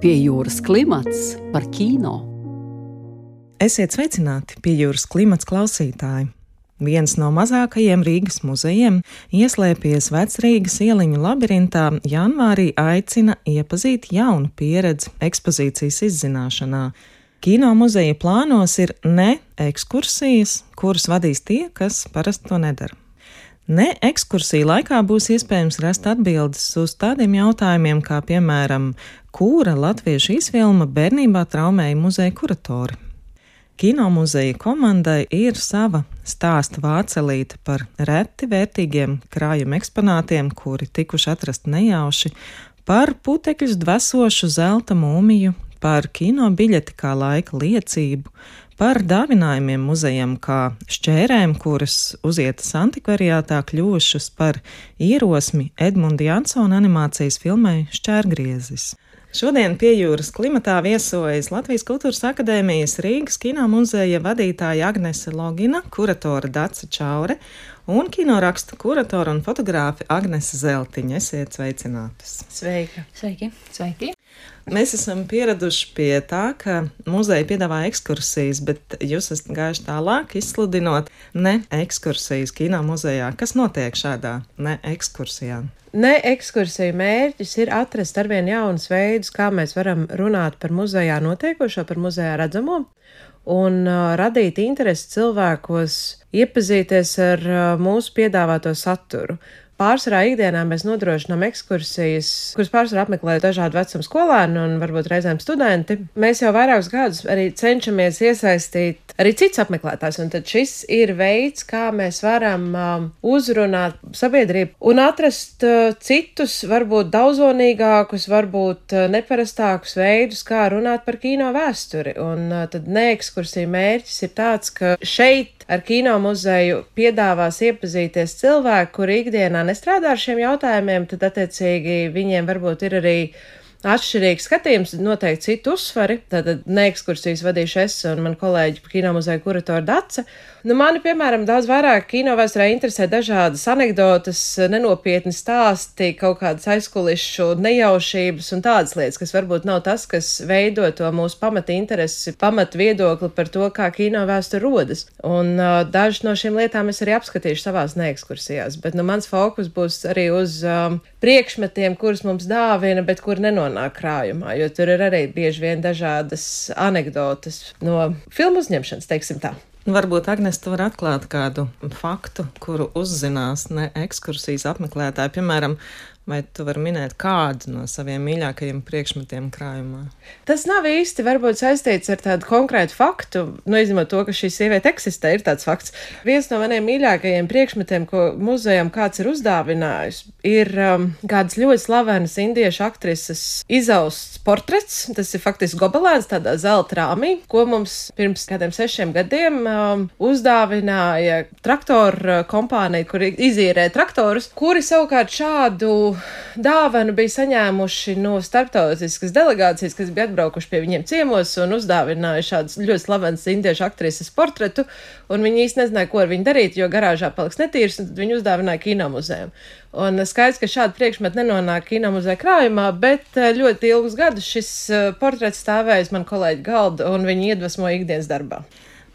Pie jūras klimats par kino. Esiet sveicināti pie jūras klimats klausītāji! Viens no mazākajiem Rīgas muzejiem, ieslēpies vecrīgas ieliņu labirintā, janvārī aicina iepazīt jaunu pieredzi ekspozīcijas izzināšanā. Kino muzeja plānos ir ne ekskursijas, kuras vadīs tie, kas parasti to nedara. Ne ekskursiju laikā būs iespējams rast atbildes uz tādiem jautājumiem, kā piemēram, kura latviešu izfilma bērnībā traumēja muzeja kuratori. Kino muzeja komandai ir sava stāsta vācelīte par reti vērtīgiem krājuma eksponātiem, kuri tikuši atrasti nejauši, par putekļus dvesošu zelta mūmiju, par kino biļeti kā laika liecību, par dāvinājumiem muzejam kā šķērēm, kuras uzietas antikvariātā kļuvušas par ierosmi Edmunda Jansona animācijas filmai Šķērgriezis. Šodien pie jūras klimatā viesojas Latvijas Kultūras Akadēmijas Rīgas kino muzeja vadītāja Agnese Logina, kuratora Dace Čaure un kinorakstu kuratora un fotogrāfe Agnese Zeltiņa. Esiet sveicinātas! Sveika! Sveiki! Sveiki. Mēs esam pieraduši pie tā, ka muzeja piedāvā ekskursijas, bet jūs esat gājuši tālāk, izsludinot ne ekskursijas kino muzejā. Kas notiek šādā ne ekskursijā? Ne ekskursija mērķis ir atrast arvien jaunus veidus, kā mēs varam runāt par muzejā notiekošo, par muzejā redzamo, un uh, radīt interesi cilvēkos, iepazīties ar uh, mūsu piedāvāto saturu. Pārsvarā ikdienā mēs nodrošinām ekskursijas, kuras pārsvarā apmeklē dažādu vecumu skolēni un varbūt reizēm studenti. Mēs jau vairākus gadus arī cenšamies iesaistīt arī cits apmeklētājs, un tad šis ir veids, kā mēs varam um, uzrunāt sabiedrību un atrast uh, citus, varbūt daudzonīgākus, varbūt uh, neparastākus veidus, kā runāt par kino vēsturi. Un uh, tad neekskursija mērķis ir tāds, ka šeit ar kino muzeju piedāvās iepazīties cilvēki, kuri ikdienā nestrādā ar šiem jautājumiem, tad attiecīgi viņiem varbūt ir arī atšķirīgs skatījums, noteikti citu uzsvari. Tātad neekskursijas vadīšu es un man kolēģi kino muzeja kuratora Dace. Nu, mani, piemēram, daudz vairāk kino vēsturē interesē dažādas anekdotas, nenopietni stāsti, kaut kādas aizkulišu nejaušības un tādas lietas, kas varbūt nav tas, kas veido to mūsu pamata interesi, pamata viedokli par to, kā kino vēsture rodas. Un uh, dažas no šīm lietām es arī apskatīšu savās neekskursijās, bet nu, mans fokus būs arī uz um, priekšmetiem, kurus mums dāvina, bet kur nenonāk krājumā, jo tur ir arī bieži vien dažādas anekdotas no filmu uzņemšanas, teiksim tā. Varbūt Agnēs tu var atklāt kādu faktu, kuru uzzinās ne ekskursijas apmeklētāji. Piemēram, Vai tu vari minēt kādu no saviem mīļākajiem priekšmetiem krājumā? Tas nav īsti varbūt saistīts ar tādu konkrētu faktu, nu, izņemot to, ka šī sieviete eksistē, ir tāds fakts. Viens no maniem mīļākajiem priekšmetiem, ko muzejam kāds ir uzdāvinājis, ir um, kādas ļoti slavenas indiešu aktrises izausts portrets. Tas ir faktiski gobelēns tādā zelta rāmī, ko mums pirms kādiem sešiem gadiem um, uzdāvināja traktoru kompānija, kur izīrē traktorus, kuri savukārt šādu dāvanu bija saņēmuši no starptautiskas delegācijas, kas bija atbraukuši pie viņiem ciemos un uzdāvināja šādu ļoti slavenu indiešu aktrises portretu. Viņi īsti nezināja, ko ar viņu darīt, jo garāžā paliks netīrs, un viņi uzdāvināja kinomuzejam. Un skaidrs, ka šādi priekšmeti nenonāk kinomuzeja krājumā, bet eh, ļoti ilgus gadus šis eh, portrets stāvējis man kolēģi galda, un viņi iedvesmo ikdienas darbā.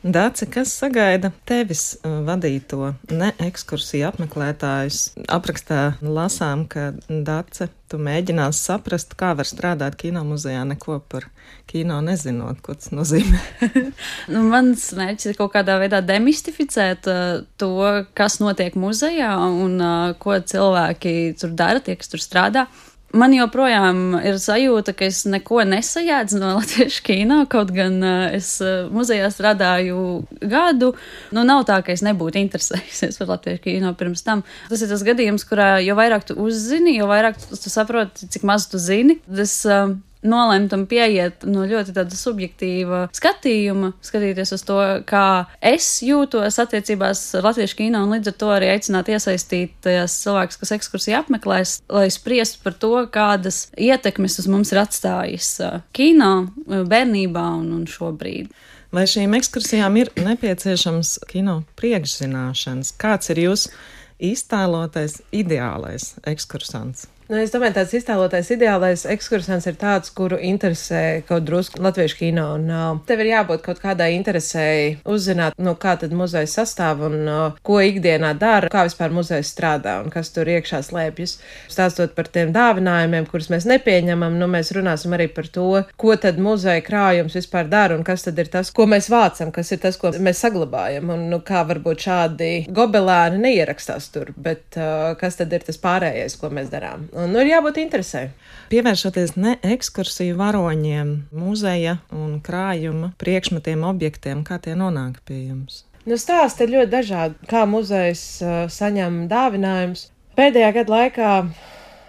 Dāce, kas sagaida tevis uh, vadīto ne ekskursiju apmeklētājus? Aprakstā lasām, ka Dāce, tu mēģinās saprast, kā var strādāt kino muzejā, neko par kino nezinot, ko tas nozīmē. nu, mans mērķis ir kaut kādā veidā demistificēt uh, to, kas notiek muzejā un uh, ko cilvēki tur dara, tie, kas tur strādā man joprojām ir sajūta, ka es neko nesajēdzu no latviešu kino, kaut gan es muzejā strādāju gadu. Nu, nav tā, ka es nebūtu interesējusies par latviešu kino pirms tam. Tas ir tas gadījums, kurā jo vairāk tu uzzini, jo vairāk tu, tu saproti, cik maz tu zini. Uh, nolemt un pieiet no ļoti tāda subjektīva skatījuma, skatīties uz to, kā es jūtos attiecībās ar latviešu kino, un līdz ar to arī aicināt iesaistīties cilvēkus, kas ekskursiju apmeklēs, lai spriestu par to, kādas ietekmes uz mums ir atstājis uh, kino uh, bērnībā un, un šobrīd. Vai šīm ekskursijām ir nepieciešams kino priekšzināšanas? Kāds ir jūsu iztēlotais ideālais ekskursants? Nu, es domāju, tāds iztēlotais ideālais ekskursants ir tāds, kuru interesē kaut drusku latviešu kino. Un, uh, tev ir jābūt kaut kādai interesēji uzzināt, nu, kā tad muzejs sastāv un uh, ko ikdienā dara, kā vispār muzejs strādā un kas tur iekšā slēpjas. Stāstot par tiem dāvinājumiem, kurus mēs nepieņemam, nu, mēs runāsim arī par to, ko tad muzeja krājums vispār dara un kas tad ir tas, ko mēs vācam, kas ir tas, ko mēs saglabājam un nu, kā varbūt šādi gobelēni neierakstās tur, bet uh, kas tad ir tas pārējais, ko mēs darām. Nu, ir jābūt interesē. Pievēršoties ne ekskursiju varoņiem, muzeja un krājuma priekšmetiem, objektiem, kā tie nonāk pie jums? Nu, stāsti ir ļoti dažādi, kā muzejs uh, saņem dāvinājumus. Pēdējā gada laikā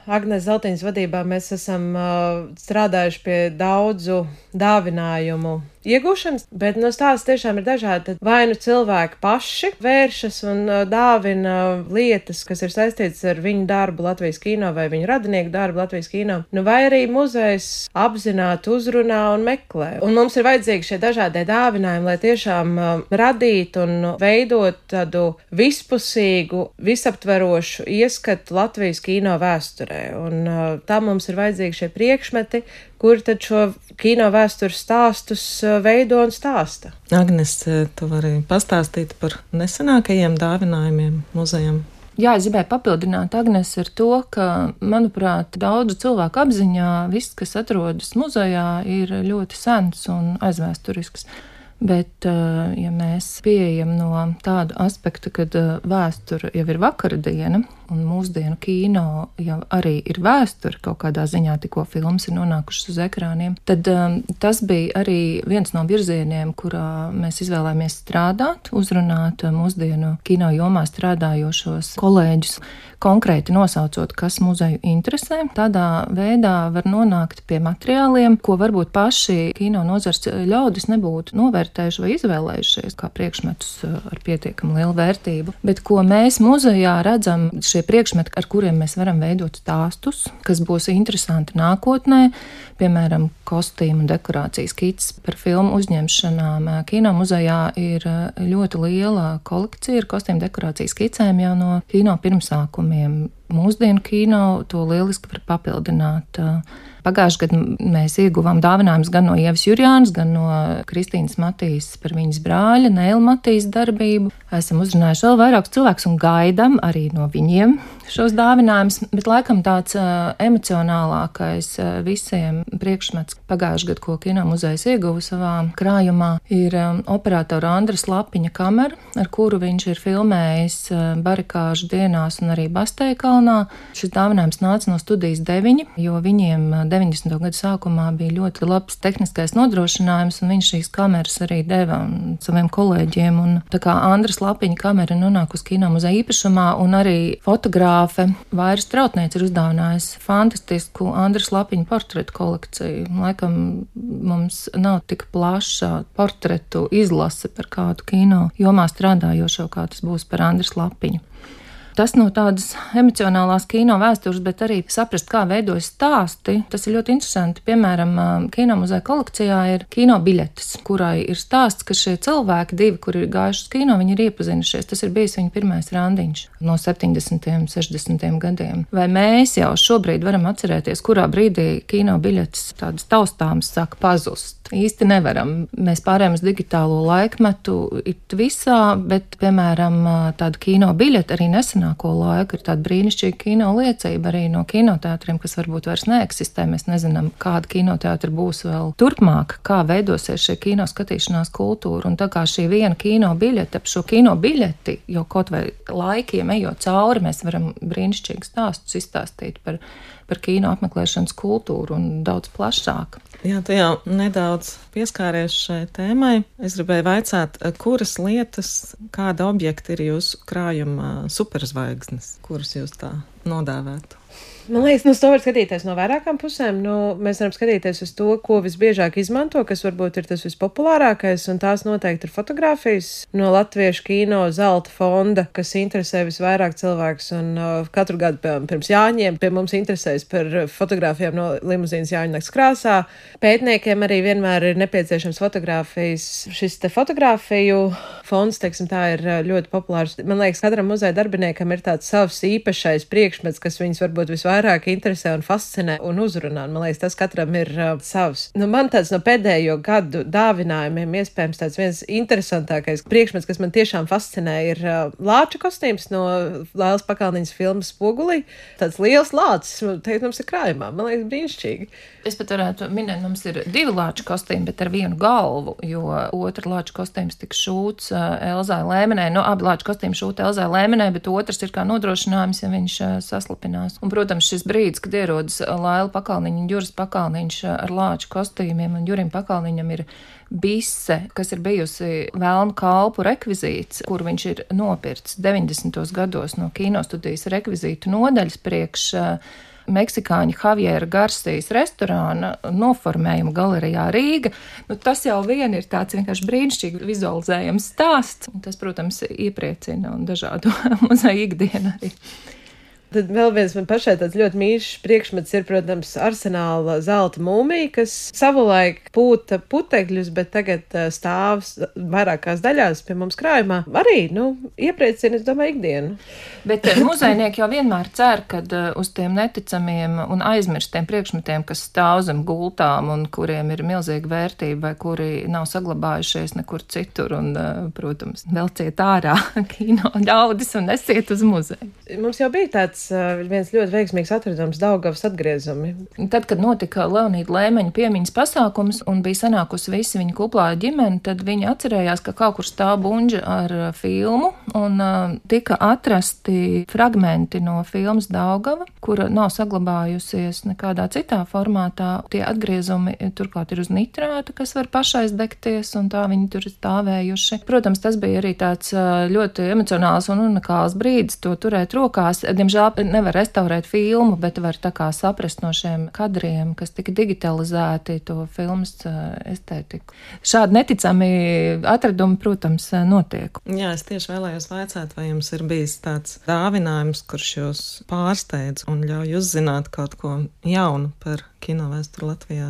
Agnēs Zeltiņas vadībā mēs esam uh, strādājuši pie daudzu dāvinājumu iegūšanas, bet no stāsta tiešām ir dažādi. Tad vai nu cilvēki paši vēršas un uh, dāvina lietas, kas ir saistītas ar viņu darbu Latvijas kino vai viņu radinieku darbu Latvijas kino, nu vai arī muzejs apzināti uzrunā un meklē. Un mums ir vajadzīgi šie dažādie dāvinājumi, lai tiešām uh, radītu un veidot tādu vispusīgu, visaptverošu ieskatu Latvijas kino vēsturē. Un uh, tam mums ir vajadzīgi šie priekšmeti, kur tad šo kino vēstures stāstus uh, veido un stāsta. Agnes, uh, tu vari pastāstīt par nesenākajiem dāvinājumiem muzejam. Jā, es gribēju papildināt Agnēs ar to, ka, manuprāt, daudzu cilvēku apziņā viss, kas atrodas muzejā, ir ļoti sens un aizvēsturisks. Bet, uh, ja mēs pieejam no tāda aspekta, ka vēsture jau ir vakara diena, un mūsdienu kino jau arī ir vēsture kaut kādā ziņā, tikko filmas ir nonākušas uz ekrāniem, tad um, tas bija arī viens no virzieniem, kurā mēs izvēlējāmies strādāt, uzrunāt mūsdienu kino jomā strādājošos kolēģus, konkrēti nosaucot, kas muzeju interesē. Tādā veidā var nonākt pie materiāliem, ko varbūt paši kino nozars ļaudis nebūtu novērtējuši vai izvēlējušies kā priekšmetus uh, ar pietiekami lielu vērtību, bet ko mēs muzejā redzam šie priekšmeti, ar kuriem mēs varam veidot stāstus, kas būs interesanti nākotnē, piemēram, kostīmu dekorācijas kits par filmu uzņemšanām. Kino muzejā ir ļoti liela kolekcija ar kostīmu dekorācijas kicēm jau no kino pirmsākumiem. Mūsdienu kino to lieliski var papildināt. Pagājušajā gadā mēs ieguvām dāvinājumus gan no Ievas Jurjānas, gan no Kristīnas Matīs par viņas brāļa Nēla Matīs darbību. Esam uzrunājuši vēl vairākus cilvēkus un gaidām arī no viņiem šos dāvinājumus, bet laikam tāds emocionālākais visiem priekšmets pagājušajā gadā, ko kino muzejs ieguva savā krājumā, ir operatora Andras Lapiņa kamera, ar kuru viņš ir filmējis barikāžu dienās un arī Basteikalnā. Šis dāvinājums nāca no studijas deviņi, jo viņiem 90. gadu sākumā bija ļoti labs tehniskais nodrošinājums, un viņš šīs kameras arī deva saviem kolēģiem. Un, tā kā Andras Lapiņa kamera nonāk uz kino muzeja īpašumā, un arī fotogrāfe Vairas Trautniece ir uzdāvinājusi fantastisku Andras Lapiņu portretu kolekciju. Laikam mums nav tik plaša portretu izlase par kādu kino jomā strādājošo, kā tas būs par Andras Lapiņu. Tas no tādas emocionālās kino vēstures, bet arī saprast, kā veidojas stāsti. Tas ir ļoti interesanti. Piemēram, kino muzeja kolekcijā ir kino biļetes, kurai ir stāsts, ka šie cilvēki, divi, kuri ir gājuši uz kino, viņi ir iepazinušies. Tas ir bijis viņa pirmais randiņš no 70. un 60. gadiem. Vai mēs jau šobrīd varam atcerēties, kurā brīdī kino biļetes tādas taustāmas sāk pazust? īsti nevaram. Mēs pārējām uz digitālo laikmetu, it visā, bet, piemēram, tāda kino biļete arī nesenāko laiku ir tāda brīnišķīga kino liecība arī no kinoteātriem, kas varbūt vairs neeksistē. Mēs nezinām, kāda kinoteātra būs vēl turpmāk, kā veidosies šī kino skatīšanās kultūra. Un tā kā šī viena kino biļete, ap šo kino biļeti jau kaut vai laikiem ejot cauri, mēs varam brīnišķīgus stāstus izstāstīt par, par kino apmeklēšanas kultūru un daudz plašāk. Jā, tu jau nedaudz pieskāries šai tēmai. Es gribēju vaicāt, kuras lietas, kāda objekta ir jūsu krājuma superzvaigznes, kuras jūs tā nodāvētu? Man liekas, nu, to var skatīties no vairākām pusēm. Nu, mēs varam skatīties uz to, ko visbiežāk izmanto, kas varbūt ir tas vispopulārākais, un tās noteikti ir fotografijas no latviešu kino zelta fonda, kas interesē visvairāk cilvēks. Un uh, katru gadu piemēram, pirms Jāņiem pie mums interesēs par fotografijām no limuzīnas Jāņa nakts krāsā. Pētniekiem arī vienmēr ir nepieciešams fotografijas. Šis te fotografiju fonds, teiksim, tā ir uh, ļoti populārs. Man liekas, katram muzeja darbiniekam ir tāds savs īpašais priekšmets, kas viņus varbūt visvairāk vairāk interesē un fascinē un uzrunā. Man liekas, tas katram ir uh, savs. Nu, man tāds no pēdējo gadu dāvinājumiem, iespējams, tāds viens interesantākais priekšmets, kas man tiešām fascinē, ir uh, lāča kostīms no Lēlas Pakalniņas filmas Spogulī. Tāds liels lācis, teikt, mums ir krājumā. Man liekas, brīnišķīgi. Es pat varētu minēt, mums ir divi lāča kostīmi, bet ar vienu galvu, jo otra lāča kostīms tika šūts uh, Elzai Lēmenē. Nu, abi lāča kostīmi šūta Elzai Lēmenē, bet otrs ir kā nodrošinājums, ja viņš uh, saslapinās. Un, protams, šis brīdis, kad ierodas Laila Pakalniņa un Juris Pakalniņš ar lāča kostīmiem, un Jurim Pakalniņam ir bise, kas ir bijusi vēlnu kalpu rekvizīts, kur viņš ir nopirts 90. gados no kinostudijas rekvizītu nodaļas priekš Meksikāņu Javiera Garcijas restorāna noformējuma galerijā Rīga. Nu, tas jau vien ir tāds vienkārši brīnišķīgi vizualizējams stāsts. Tas, protams, iepriecina un dažādu muzeju ikdienu arī. Tad vēl viens man pašai tāds ļoti mīļš priekšmets ir, protams, arsenāla zelta mūmija, kas savulaik pūta putekļus, bet tagad stāv vairākās daļās pie mums krājumā. Arī, nu, iepriecina, es domāju, ikdienu. Bet muzejnieki jau vienmēr cer, ka uz tiem neticamiem un aizmirstiem priekšmetiem, kas stāv zem gultām un kuriem ir milzīga vērtība vai kuri nav saglabājušies nekur citur un, protams, velciet ārā kino ļaudis un nesiet uz muzeju. Mums jau bija tāds viens ļoti veiksmīgs atradums Daugavas atgriezumi. Tad, kad notika Leonīda Lēmeņa piemiņas pasākums un bija sanākusi visi viņa kuplā ģimene, tad viņi atcerējās, ka kaut kur stāv bunģa ar filmu un tika atrasti fragmenti no filmas Daugava, kura nav saglabājusies nekādā citā formātā. Tie atgriezumi turklāt ir uz nitrāta, kas var pašaizdegties, un tā viņi tur ir stāvējuši. Protams, tas bija arī tāds ļoti emocionāls un unikāls brīdis to turēt rokās. Diemžēl diemžēl nevar restaurēt filmu, bet var tā kā saprast no šiem kadriem, kas tika digitalizēti, to filmas estētiku. Šādi neticami atradumi, protams, notiek. Jā, es tieši vēlējos vaicāt, vai jums ir bijis tāds dāvinājums, kurš jūs pārsteidz un ļauj uzzināt kaut ko jaunu par kino vēsturi Latvijā?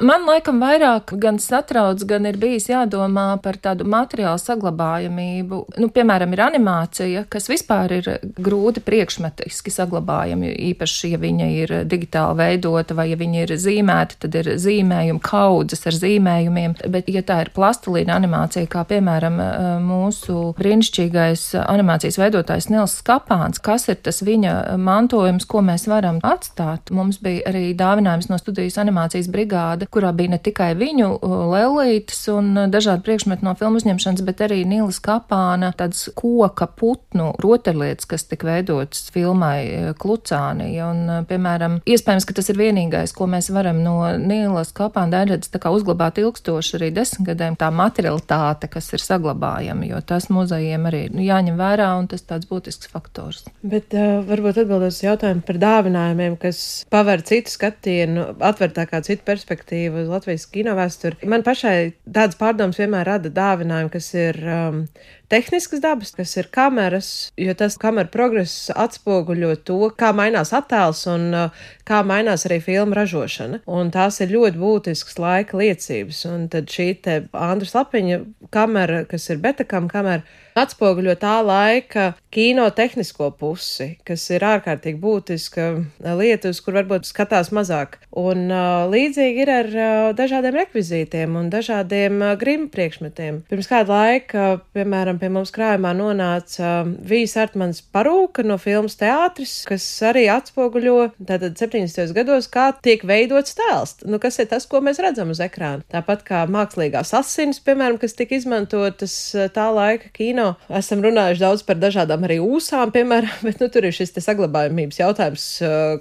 Man laikam vairāk gan satrauc, gan ir bijis jādomā par tādu materiālu saglabājamību. Nu, piemēram, ir animācija, kas vispār ir grūti priekšmetiski saglabājama, īpaši, ja viņa ir digitāli veidota vai ja viņa ir zīmēta, tad ir zīmējumi, kaudzes ar zīmējumiem. Bet, ja tā ir plastilīna animācija, kā piemēram mūsu brīnišķīgais animācijas veidotājs Nils Skapāns, kas ir tas viņa mantojums, ko mēs varam atstāt? Mums bija arī dāvinājums no studijas animācijas brigāde, kurā bija ne tikai viņu lelītes un dažādi priekšmeti no filmu uzņemšanas, bet arī Nīlas kapāna, tādas koka putnu rotaļlietas, kas tika veidotas filmai e, Klucāni. Un, piemēram, iespējams, ka tas ir vienīgais, ko mēs varam no Nīlas kapāna daļradas tā kā uzglabāt ilgstoši arī desmitgadēm, tā materialitāte, kas ir saglabājama, jo tas muzejiem arī nu, jāņem vērā un tas tāds būtisks faktors. Bet uh, varbūt atbildot uz jautājumu par dāvinājumiem, kas paver citu skatienu nu, atver tā kā citu perspektīvu uz Latvijas kino vēsturi. Man pašai tādas pārdomas vienmēr rada dāvinājumi, kas ir um, tehniskas dabas, kas ir kameras, jo tas kameras progress atspoguļo to, kā mainās attēls un uh, kā mainās arī filmu ražošana. Un tās ir ļoti būtiskas laika liecības. Un tad šī te Andras Lapiņa kamera, kas ir betakam kamera, atspoguļo tā laika kino tehnisko pusi, kas ir ārkārtīgi būtiska lieta, uz kur varbūt skatās mazāk. Un uh, līdzīgi ir ar uh, dažādiem rekvizītiem un dažādiem uh, grimu priekšmetiem. Pirms kāda laika, piemēram, pie mums krājumā nonāca uh, Vīs Artmans parūka no filmas teātris, kas arī atspoguļo tātad 70. gados, kā tiek veidots tēls. Nu, kas ir tas, ko mēs redzam uz ekrāna? Tāpat kā mākslīgās asins, piemēram, kas tika izmantotas tā laika kino esam runājuši daudz par dažādām arī ūsām, piemēram, bet nu, tur ir šis saglabājumības jautājums,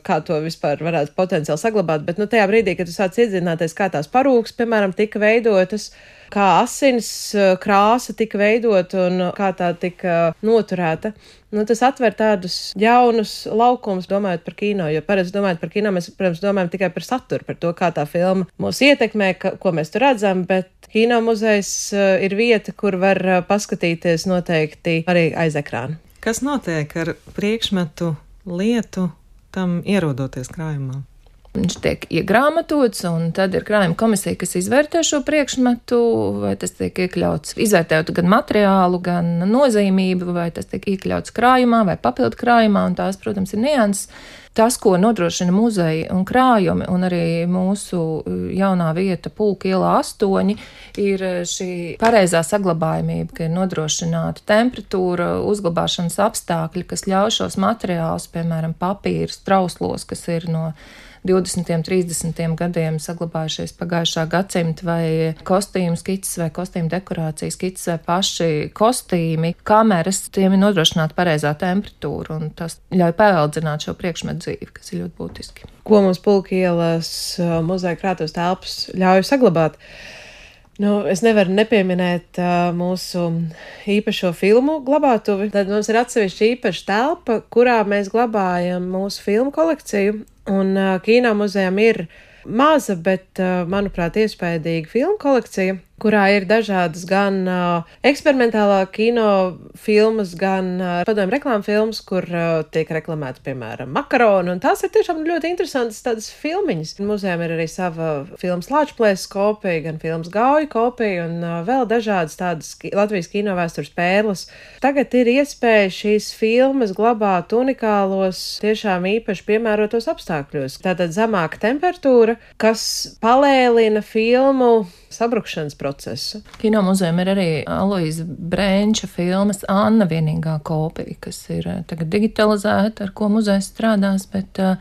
kā to vispār varētu potenciāli saglabāt. Bet nu, tajā brīdī, kad tu sāc iedzināties, kā tās parūks, piemēram, tika veidotas, kā asins krāsa tika veidot un kā tā tika noturēta. Nu, tas atver tādus jaunus laukumus, domājot par kino. Jo parasti domājot par kino, mēs, protams, domājam tikai par saturu, par to, kā tā filma mūs ietekmē, ka, ko mēs tur redzam. Bet kino muzejs ir vieta, kur var paskatīties noteikti arī aiz ekrāna. Kas notiek ar priekšmetu lietu tam ierodoties krājumā? Viņš tiek iegrāmatots, un tad ir krājuma komisija, kas izvērtē šo priekšmetu, vai tas tiek iekļauts, izvērtējot gan materiālu, gan nozīmību, vai tas tiek iekļauts krājumā vai papildu krājumā, un tās, protams, ir nianses. tas, ko nodrošina muzeja un krājumi, un arī mūsu jaunā vieta, Pulka ielā 8, ir šī pareizā saglabājumība, ka ir nodrošināta temperatūra, uzglabāšanas apstākļi, kas ļauj šos materiālus, piemēram, papīrs, trauslos, kas ir no 20, 30 gadiem saglabājušies pagājušā gadsimta vai kostīmu skices vai kostīmu dekorācijas skices vai paši kostīmi, kameras, tiem ir nodrošināta pareizā temperatūra un tas ļauj paveldzināt šo priekšmetu dzīvi, kas ir ļoti būtiski. Ko mums pulka ielas muzeja krātos telpas ļauj saglabāt? Nu, es nevaru nepieminēt uh, mūsu īpašo filmu glabātuvi. Tad mums ir atsevišķa īpaša telpa, kurā mēs glabājam mūsu filmu kolekciju. Un uh, kino muzejam ir maza, bet, uh, manuprāt, iespaidīga filmu kolekcija kurā ir dažādas gan uh, eksperimentālā kino filmas, gan uh, padomju reklāmas filmas, kur uh, tiek reklamēta, piemēram, makaroni. Un tās ir tiešām ļoti interesantas tādas filmiņas. Muzejām ir arī sava filmas Lāčplēs kopija, gan filmas Gauja kopija un uh, vēl dažādas tādas Latvijas kino vēstures pērles. Tagad ir iespēja šīs filmas glabāt unikālos, tiešām īpaši piemērotos apstākļos. Tātad zemāka temperatūra, kas palēlina filmu sabrukšanas procesu. Kino muzejam ir arī Aloisa Brēnča filmas Anna vienīgā kopija, kas ir eh, tagad digitalizēta, ar ko muzejs strādās, bet uh,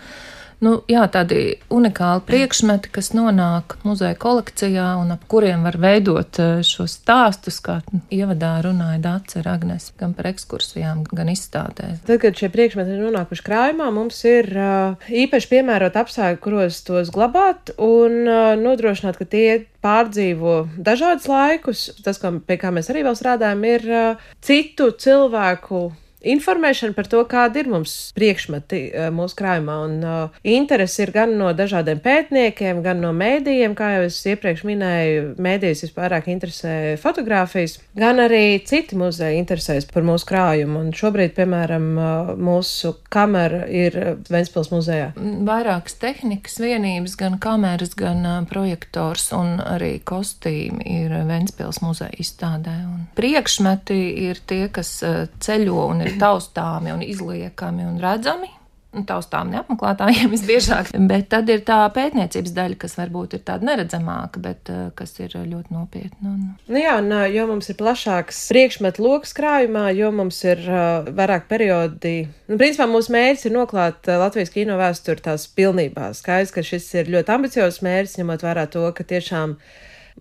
nu, jā, tādi unikāli priekšmeti, kas nonāk muzeja kolekcijā un ap kuriem var veidot eh, šos stāstus, kā ievadā runāja Dācis ar Agnes, gan par ekskursijām, gan izstādēs. Tad, kad šie priekšmeti ir nonākuši krājumā, mums ir uh, īpaši piemērot apstākļi, kuros tos glabāt un uh, nodrošināt, ka tie pārdzīvo dažādus laikus. Tas, kā, pie kā mēs arī vēl strādājam, ir uh, citu cilvēku informēšana par to, kāda ir mums priekšmeti eh, mūsu krājumā. Un uh, interesi ir gan no dažādiem pētniekiem, gan no mēdījiem, kā jau es iepriekš minēju, mēdījus vispārāk interesē fotografijas, gan arī citi muzeji interesēs par mūsu krājumu. Un šobrīd, piemēram, uh, mūsu kamera ir Ventspils muzejā. Vairākas tehnikas vienības, gan kameras, gan projektors un arī kostīmi ir Ventspils muzeja izstādē. Un priekšmeti ir tie, kas ceļo un ir taustāmi un izliekami un redzami. Nu, taustām neapmeklētājiem visbiežāk, bet tad ir tā pētniecības daļa, kas varbūt ir tāda neredzamāka, bet uh, kas ir ļoti nopietna. Un... Nu jā, un jo mums ir plašāks priekšmetu lokus krājumā, jo mums ir uh, vairāk periodi. Nu, principā mūsu mērķis ir noklāt Latvijas kino vēsturi tās pilnībā. Skaidrs, ka šis ir ļoti ambiciozs mērķis, ņemot vērā to, ka tiešām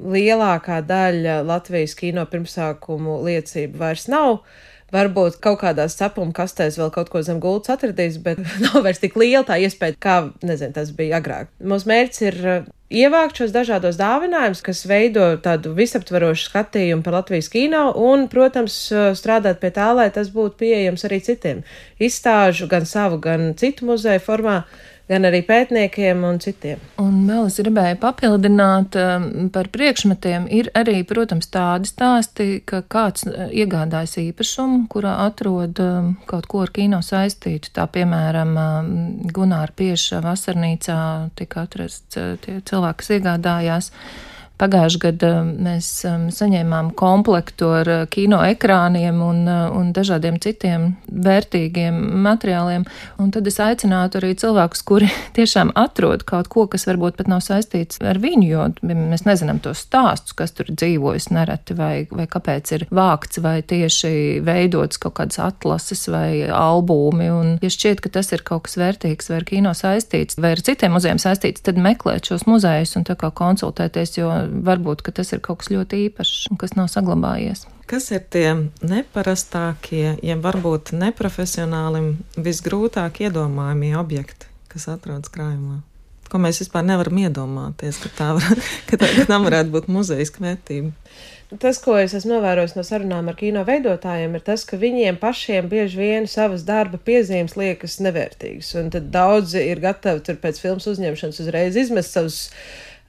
lielākā daļa Latvijas kino pirmsākumu liecību vairs nav. Varbūt kaut kādās cepuma kastēs vēl kaut ko zem gultas atradīs, bet nav vairs tik liela tā iespēja, kā, nezinu, tas bija agrāk. Mūsu mērķis ir uh, ievākt šos dažādos dāvinājumus, kas veido tādu visaptvarošu skatījumu par Latvijas kino, un, protams, uh, strādāt pie tā, lai tas būtu pieejams arī citiem izstāžu, gan savu, gan citu muzeju formā gan arī pētniekiem un citiem. Un vēl es gribēju papildināt um, par priekšmetiem. Ir arī, protams, tādi stāsti, ka kāds uh, iegādājas īpašumu, kurā atrod um, kaut ko ar kino saistītu. Tā, piemēram, um, Gunāra Pieša vasarnīcā tika atrasts uh, tie cilvēki, kas iegādājās. Pagājušajā gadā mēs um, saņēmām komplektu ar uh, kino ekrāniem un, uh, un dažādiem citiem vērtīgiem materiāliem. Un tad es aicinātu arī cilvēkus, kuri tiešām atrod kaut ko, kas varbūt pat nav saistīts ar viņu, jo mēs nezinām tos stāstus, kas tur dzīvojas nereti vai, vai kāpēc ir vākts vai tieši veidots kaut kādas atlases vai albumi. Un, ja šķiet, ka tas ir kaut kas vērtīgs vai ar kino saistīts vai ar citiem muzejiem saistīts, tad meklēt šos muzejus un tā kā konsultēties, jo varbūt tas ir kaut kas ļoti īpašs un kas nav saglabājies. Kas ir tie neparastākie, ja varbūt neprofesionālim visgrūtāk iedomājamie objekti, kas atrodas krājumā? Ko mēs vispār nevaram iedomāties, ka tā, var, ka tā, ka tā varētu būt muzeja vērtība. Tas, ko es esmu novērojis no sarunām ar kino veidotājiem, ir tas, ka viņiem pašiem bieži vien savas darba piezīmes liekas nevērtīgas. Un tad daudzi ir gatavi tur pēc filmas uzņemšanas uzreiz izmest savus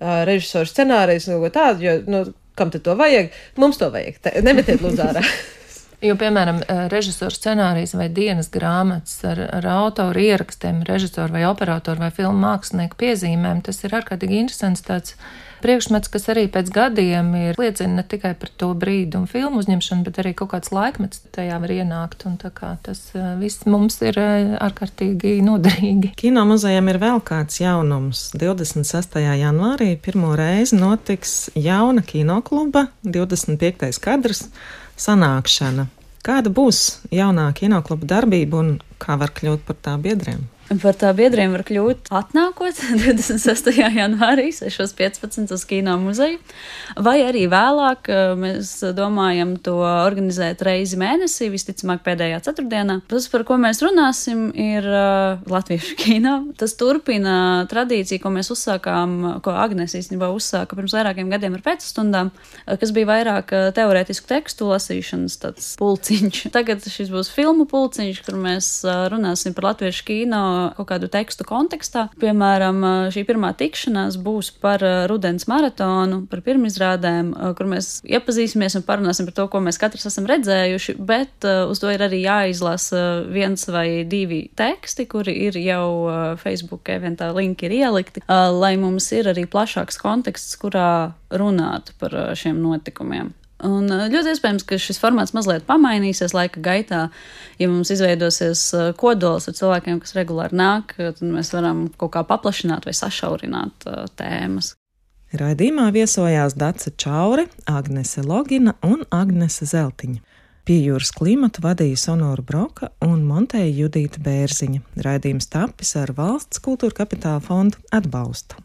režisoru scenārijus un ko tādu, jo, nu, kam tad to vajag? Mums to vajag. Nemetiet lūdzu ārā. Jo, piemēram, režisora scenārijas vai dienas grāmatas ar, ar autoru ierakstiem, režisoru vai operatoru vai filmu mākslinieku piezīmēm, tas ir ārkārtīgi interesants tāds priekšmets, kas arī pēc gadiem ir liecina ne tikai par to brīdi un filmu uzņemšanu, bet arī kaut kāds laikmets tajā var ienākt. Un tā kā tas eh, viss mums ir eh, ārkārtīgi noderīgi. Kino muzejam ir vēl kāds jaunums. 26. janvārī pirmo reizi notiks jauna kinokluba 25. kadrs sanākšana. Kāda būs jaunā kinokluba darbība un kā var kļūt par tā biedriem? Par tā biedriem var kļūt atnākot 26. janvārī 6.15 uz kino muzeju, vai arī vēlāk mēs domājam to organizēt reizi mēnesī, visticamāk pēdējā ceturtdienā. Tas, par ko mēs runāsim, ir uh, latviešu kino. Tas turpina tradīciju, ko mēs uzsākām, ko Agnes īstenībā uzsāka pirms vairākiem gadiem ar pēcstundām, kas bija vairāk teorētisku tekstu lasīšanas tāds pulciņš. Tagad šis būs filmu pulciņš, kur mēs runāsim par latviešu kino kaut kādu tekstu kontekstā. Piemēram, šī pirmā tikšanās būs par rudens maratonu, par pirmizrādēm, kur mēs iepazīsimies un parunāsim par to, ko mēs katrs esam redzējuši, bet uz to ir arī jāizlasa viens vai divi teksti, kuri ir jau Facebook eventā linki ir ielikti, lai mums ir arī plašāks konteksts, kurā runāt par šiem notikumiem. Un eh, ļoti iespējams, ka šis formāts mazliet pamainīsies laika gaitā. Ja mums izveidosies eh, kodols ar cilvēkiem, kas regulāri nāk, tad mēs varam kaut kā paplašināt vai sašaurināt tēmas. Raidījumā viesojās Dace Čaure, Agnese Logina un Agnese Zeltiņa. Pie jūras klimatu vadīja Sonora Broka un Monteja Judīta Bērziņa. Raidījums tapis ar valsts kultūra kapitāla fondu atbalstu.